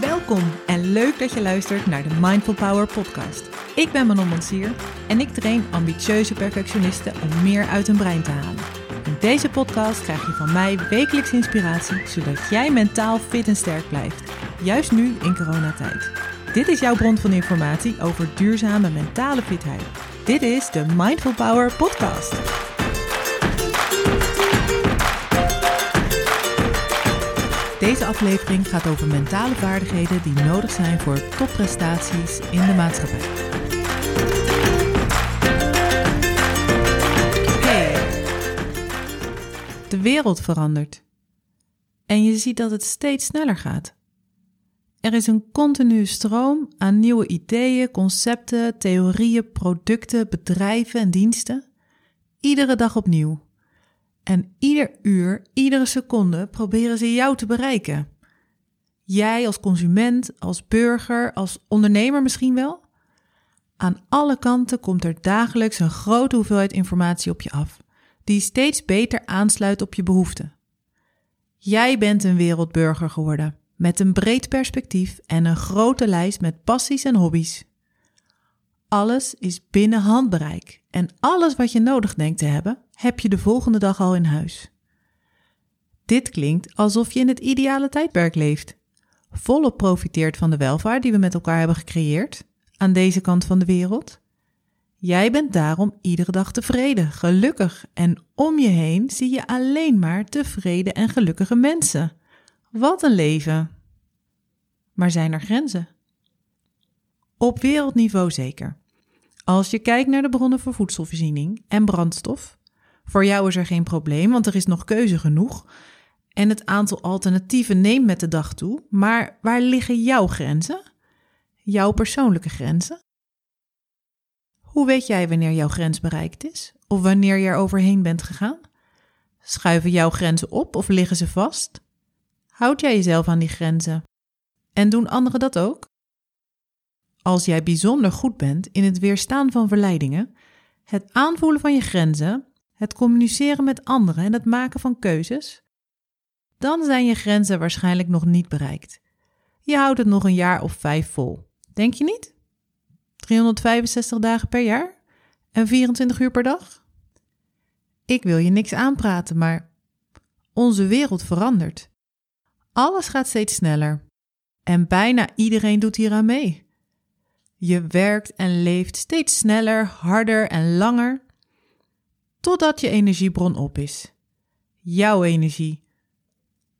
Welkom en leuk dat je luistert naar de Mindful Power podcast. Ik ben Manon Mansier en ik train ambitieuze perfectionisten om meer uit hun brein te halen. In deze podcast krijg je van mij wekelijks inspiratie, zodat jij mentaal fit en sterk blijft. Juist nu in coronatijd. Dit is jouw bron van informatie over duurzame mentale fitheid. Dit is de Mindful Power podcast. Deze aflevering gaat over mentale vaardigheden die nodig zijn voor topprestaties in de maatschappij. Hey, de wereld verandert. En je ziet dat het steeds sneller gaat. Er is een continue stroom aan nieuwe ideeën, concepten, theorieën, producten, bedrijven en diensten. Iedere dag opnieuw. En ieder uur, iedere seconde proberen ze jou te bereiken. Jij als consument, als burger, als ondernemer misschien wel. Aan alle kanten komt er dagelijks een grote hoeveelheid informatie op je af, die steeds beter aansluit op je behoeften. Jij bent een wereldburger geworden, met een breed perspectief en een grote lijst met passies en hobby's. Alles is binnen handbereik en alles wat je nodig denkt te hebben, heb je de volgende dag al in huis. Dit klinkt alsof je in het ideale tijdperk leeft. Volop profiteert van de welvaart die we met elkaar hebben gecreëerd aan deze kant van de wereld. Jij bent daarom iedere dag tevreden, gelukkig en om je heen zie je alleen maar tevreden en gelukkige mensen. Wat een leven! Maar zijn er grenzen? Op wereldniveau zeker. Als je kijkt naar de bronnen voor voedselvoorziening en brandstof, voor jou is er geen probleem, want er is nog keuze genoeg. En het aantal alternatieven neemt met de dag toe. Maar waar liggen jouw grenzen? Jouw persoonlijke grenzen? Hoe weet jij wanneer jouw grens bereikt is? Of wanneer je er overheen bent gegaan? Schuiven jouw grenzen op of liggen ze vast? Houd jij jezelf aan die grenzen? En doen anderen dat ook? Als jij bijzonder goed bent in het weerstaan van verleidingen, het aanvoelen van je grenzen, het communiceren met anderen en het maken van keuzes, dan zijn je grenzen waarschijnlijk nog niet bereikt. Je houdt het nog een jaar of vijf vol. Denk je niet? 365 dagen per jaar en 24 uur per dag? Ik wil je niks aanpraten, maar onze wereld verandert. Alles gaat steeds sneller en bijna iedereen doet hieraan mee. Je werkt en leeft steeds sneller, harder en langer, totdat je energiebron op is. Jouw energie,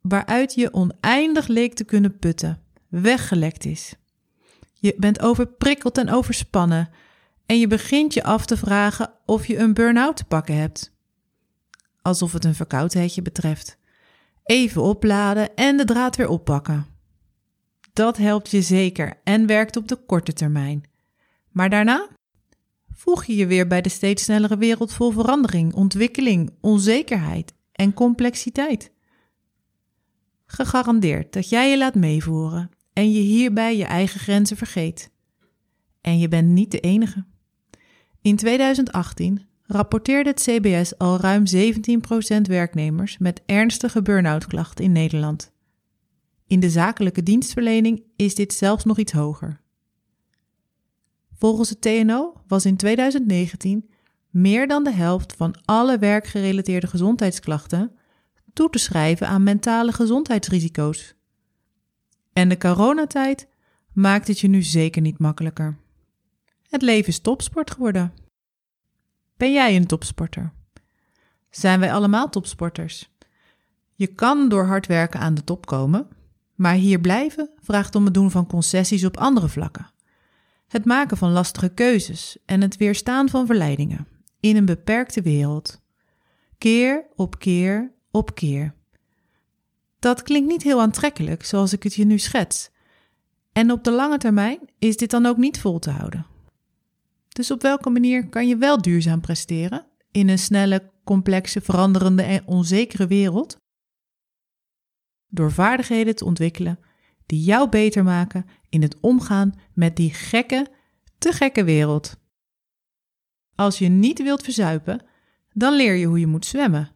waaruit je oneindig leek te kunnen putten, weggelekt is. Je bent overprikkeld en overspannen en je begint je af te vragen of je een burn-out te pakken hebt. Alsof het een verkoudheidje betreft. Even opladen en de draad weer oppakken. Dat helpt je zeker en werkt op de korte termijn. Maar daarna voeg je je weer bij de steeds snellere wereld vol verandering, ontwikkeling, onzekerheid en complexiteit. Gegarandeerd dat jij je laat meevoeren en je hierbij je eigen grenzen vergeet. En je bent niet de enige. In 2018 rapporteerde het CBS al ruim 17% werknemers met ernstige burn-out klachten in Nederland. In de zakelijke dienstverlening is dit zelfs nog iets hoger. Volgens het TNO was in 2019 meer dan de helft van alle werkgerelateerde gezondheidsklachten toe te schrijven aan mentale gezondheidsrisico's. En de coronatijd maakt het je nu zeker niet makkelijker. Het leven is topsport geworden. Ben jij een topsporter? Zijn wij allemaal topsporters? Je kan door hard werken aan de top komen, maar hier blijven vraagt om het doen van concessies op andere vlakken. Het maken van lastige keuzes en het weerstaan van verleidingen in een beperkte wereld. Keer op keer op keer. Dat klinkt niet heel aantrekkelijk zoals ik het je nu schets. En op de lange termijn is dit dan ook niet vol te houden. Dus op welke manier kan je wel duurzaam presteren in een snelle, complexe, veranderende en onzekere wereld? Door vaardigheden te ontwikkelen die jou beter maken in het omgaan met die gekke, te gekke wereld. Als je niet wilt verzuipen, dan leer je hoe je moet zwemmen.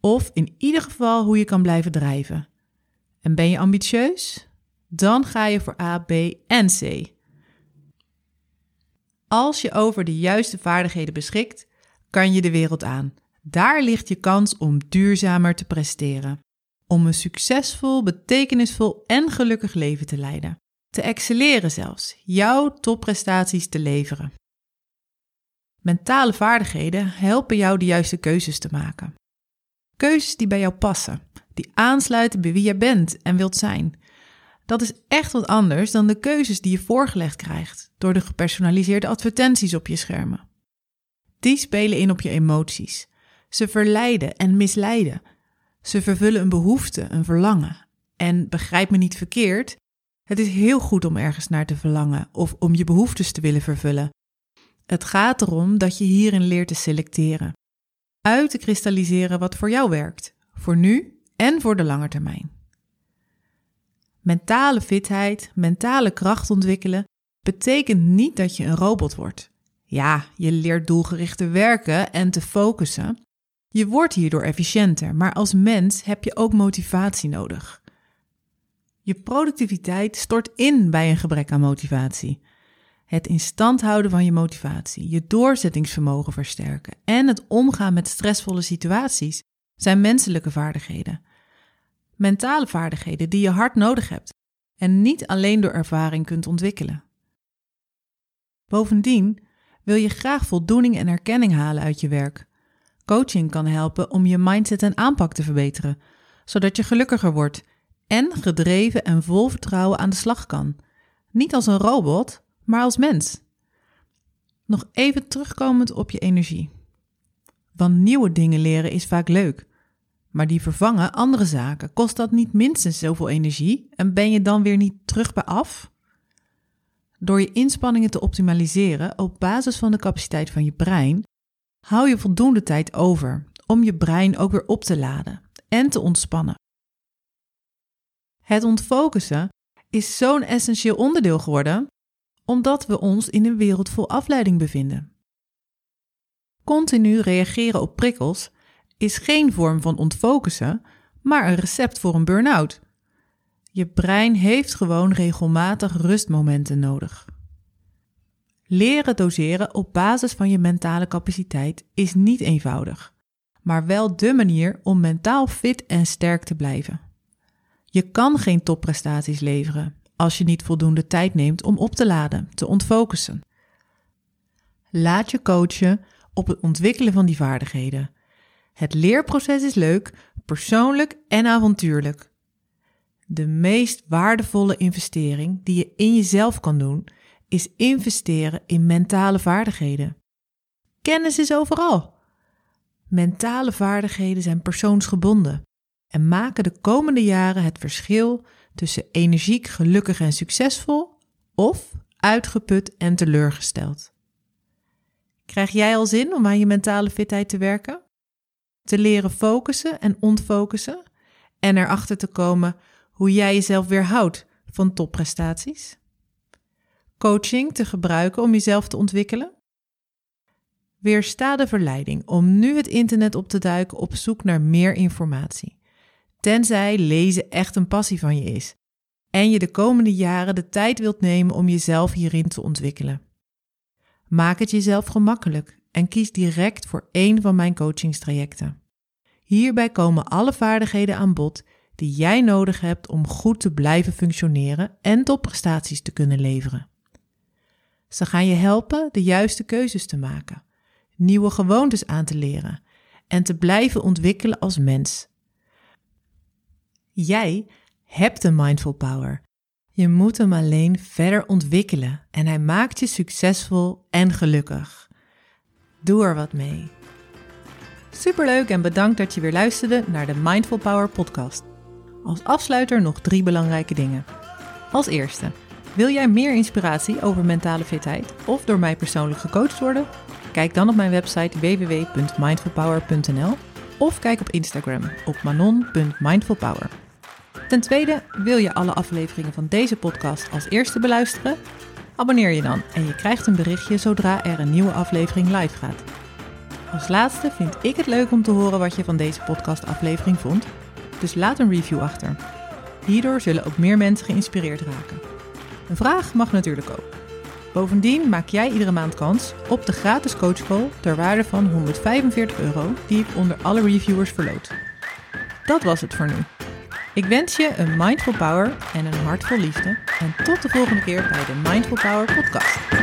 Of in ieder geval hoe je kan blijven drijven. En ben je ambitieus? dan ga je voor A, B en C. Als je over de juiste vaardigheden beschikt, kan je de wereld aan. Daar ligt je kans om duurzamer te presteren. Om een succesvol, betekenisvol en gelukkig leven te leiden. Te excelleren zelfs, jouw topprestaties te leveren. Mentale vaardigheden helpen jou de juiste keuzes te maken. Keuzes die bij jou passen, die aansluiten bij wie je bent en wilt zijn. Dat is echt wat anders dan de keuzes die je voorgelegd krijgt door de gepersonaliseerde advertenties op je schermen. Die spelen in op je emoties. Ze verleiden en misleiden. Ze vervullen een behoefte, een verlangen. En begrijp me niet verkeerd, het is heel goed om ergens naar te verlangen of om je behoeftes te willen vervullen. Het gaat erom dat je hierin leert te selecteren. Uit te kristalliseren wat voor jou werkt, voor nu en voor de lange termijn. Mentale fitheid, mentale kracht ontwikkelen, betekent niet dat je een robot wordt. Ja, je leert doelgericht te werken en te focussen. Je wordt hierdoor efficiënter, maar als mens heb je ook motivatie nodig. Je productiviteit stort in bij een gebrek aan motivatie. Het in stand houden van je motivatie, je doorzettingsvermogen versterken en het omgaan met stressvolle situaties zijn menselijke vaardigheden. Mentale vaardigheden die je hard nodig hebt en niet alleen door ervaring kunt ontwikkelen. Bovendien wil je graag voldoening en erkenning halen uit je werk. Coaching kan helpen om je mindset en aanpak te verbeteren, zodat je gelukkiger wordt en gedreven en vol vertrouwen aan de slag kan. Niet als een robot, maar als mens. Nog even terugkomend op je energie. Want nieuwe dingen leren is vaak leuk, maar die vervangen andere zaken. Kost dat niet minstens zoveel energie en ben je dan weer niet terug bij af? Door je inspanningen te optimaliseren op basis van de capaciteit van je brein, hou je voldoende tijd over om je brein ook weer op te laden en te ontspannen. Het ontfocussen is zo'n essentieel onderdeel geworden omdat we ons in een wereld vol afleiding bevinden. Continu reageren op prikkels is geen vorm van ontfocussen, maar een recept voor een burn-out. Je brein heeft gewoon regelmatig rustmomenten nodig. Leren doseren op basis van je mentale capaciteit is niet eenvoudig, maar wel de manier om mentaal fit en sterk te blijven. Je kan geen topprestaties leveren als je niet voldoende tijd neemt om op te laden, te ontfocussen. Laat je coachen op het ontwikkelen van die vaardigheden. Het leerproces is leuk, persoonlijk en avontuurlijk. De meest waardevolle investering die je in jezelf kan doen, is investeren in mentale vaardigheden. Kennis is overal. Mentale vaardigheden zijn persoonsgebonden en maken de komende jaren het verschil tussen energiek, gelukkig en succesvol of uitgeput en teleurgesteld. Krijg jij al zin om aan je mentale fitheid te werken? Te leren focussen en ontfocussen en erachter te komen hoe jij jezelf weerhoudt van topprestaties? Coaching te gebruiken om jezelf te ontwikkelen? Weersta de verleiding om nu het internet op te duiken op zoek naar meer informatie. Tenzij lezen echt een passie van je is en je de komende jaren de tijd wilt nemen om jezelf hierin te ontwikkelen. Maak het jezelf gemakkelijk en kies direct voor één van mijn coachingstrajecten. Hierbij komen alle vaardigheden aan bod die jij nodig hebt om goed te blijven functioneren en topprestaties te kunnen leveren. Ze gaan je helpen de juiste keuzes te maken, nieuwe gewoontes aan te leren en te blijven ontwikkelen als mens. Jij hebt een mindful power. Je moet hem alleen verder ontwikkelen en hij maakt je succesvol en gelukkig. Doe er wat mee. Superleuk en bedankt dat je weer luisterde naar de Mindful Power podcast. Als afsluiter nog drie belangrijke dingen. Als eerste, wil jij meer inspiratie over mentale fitheid of door mij persoonlijk gecoacht worden? Kijk dan op mijn website www.mindfulpower.nl of kijk op Instagram op manon.mindfulpower. Ten tweede, wil je alle afleveringen van deze podcast als eerste beluisteren? Abonneer je dan en je krijgt een berichtje zodra er een nieuwe aflevering live gaat. Als laatste vind ik het leuk om te horen wat je van deze podcastaflevering vond, dus laat een review achter. Hierdoor zullen ook meer mensen geïnspireerd raken. Een vraag mag natuurlijk ook. Bovendien maak jij iedere maand kans op de gratis coachcall ter waarde van 145 euro die ik onder alle reviewers verloot. Dat was het voor nu. Ik wens je een mindful power en een hart vol liefde en tot de volgende keer bij de Mindful Power podcast.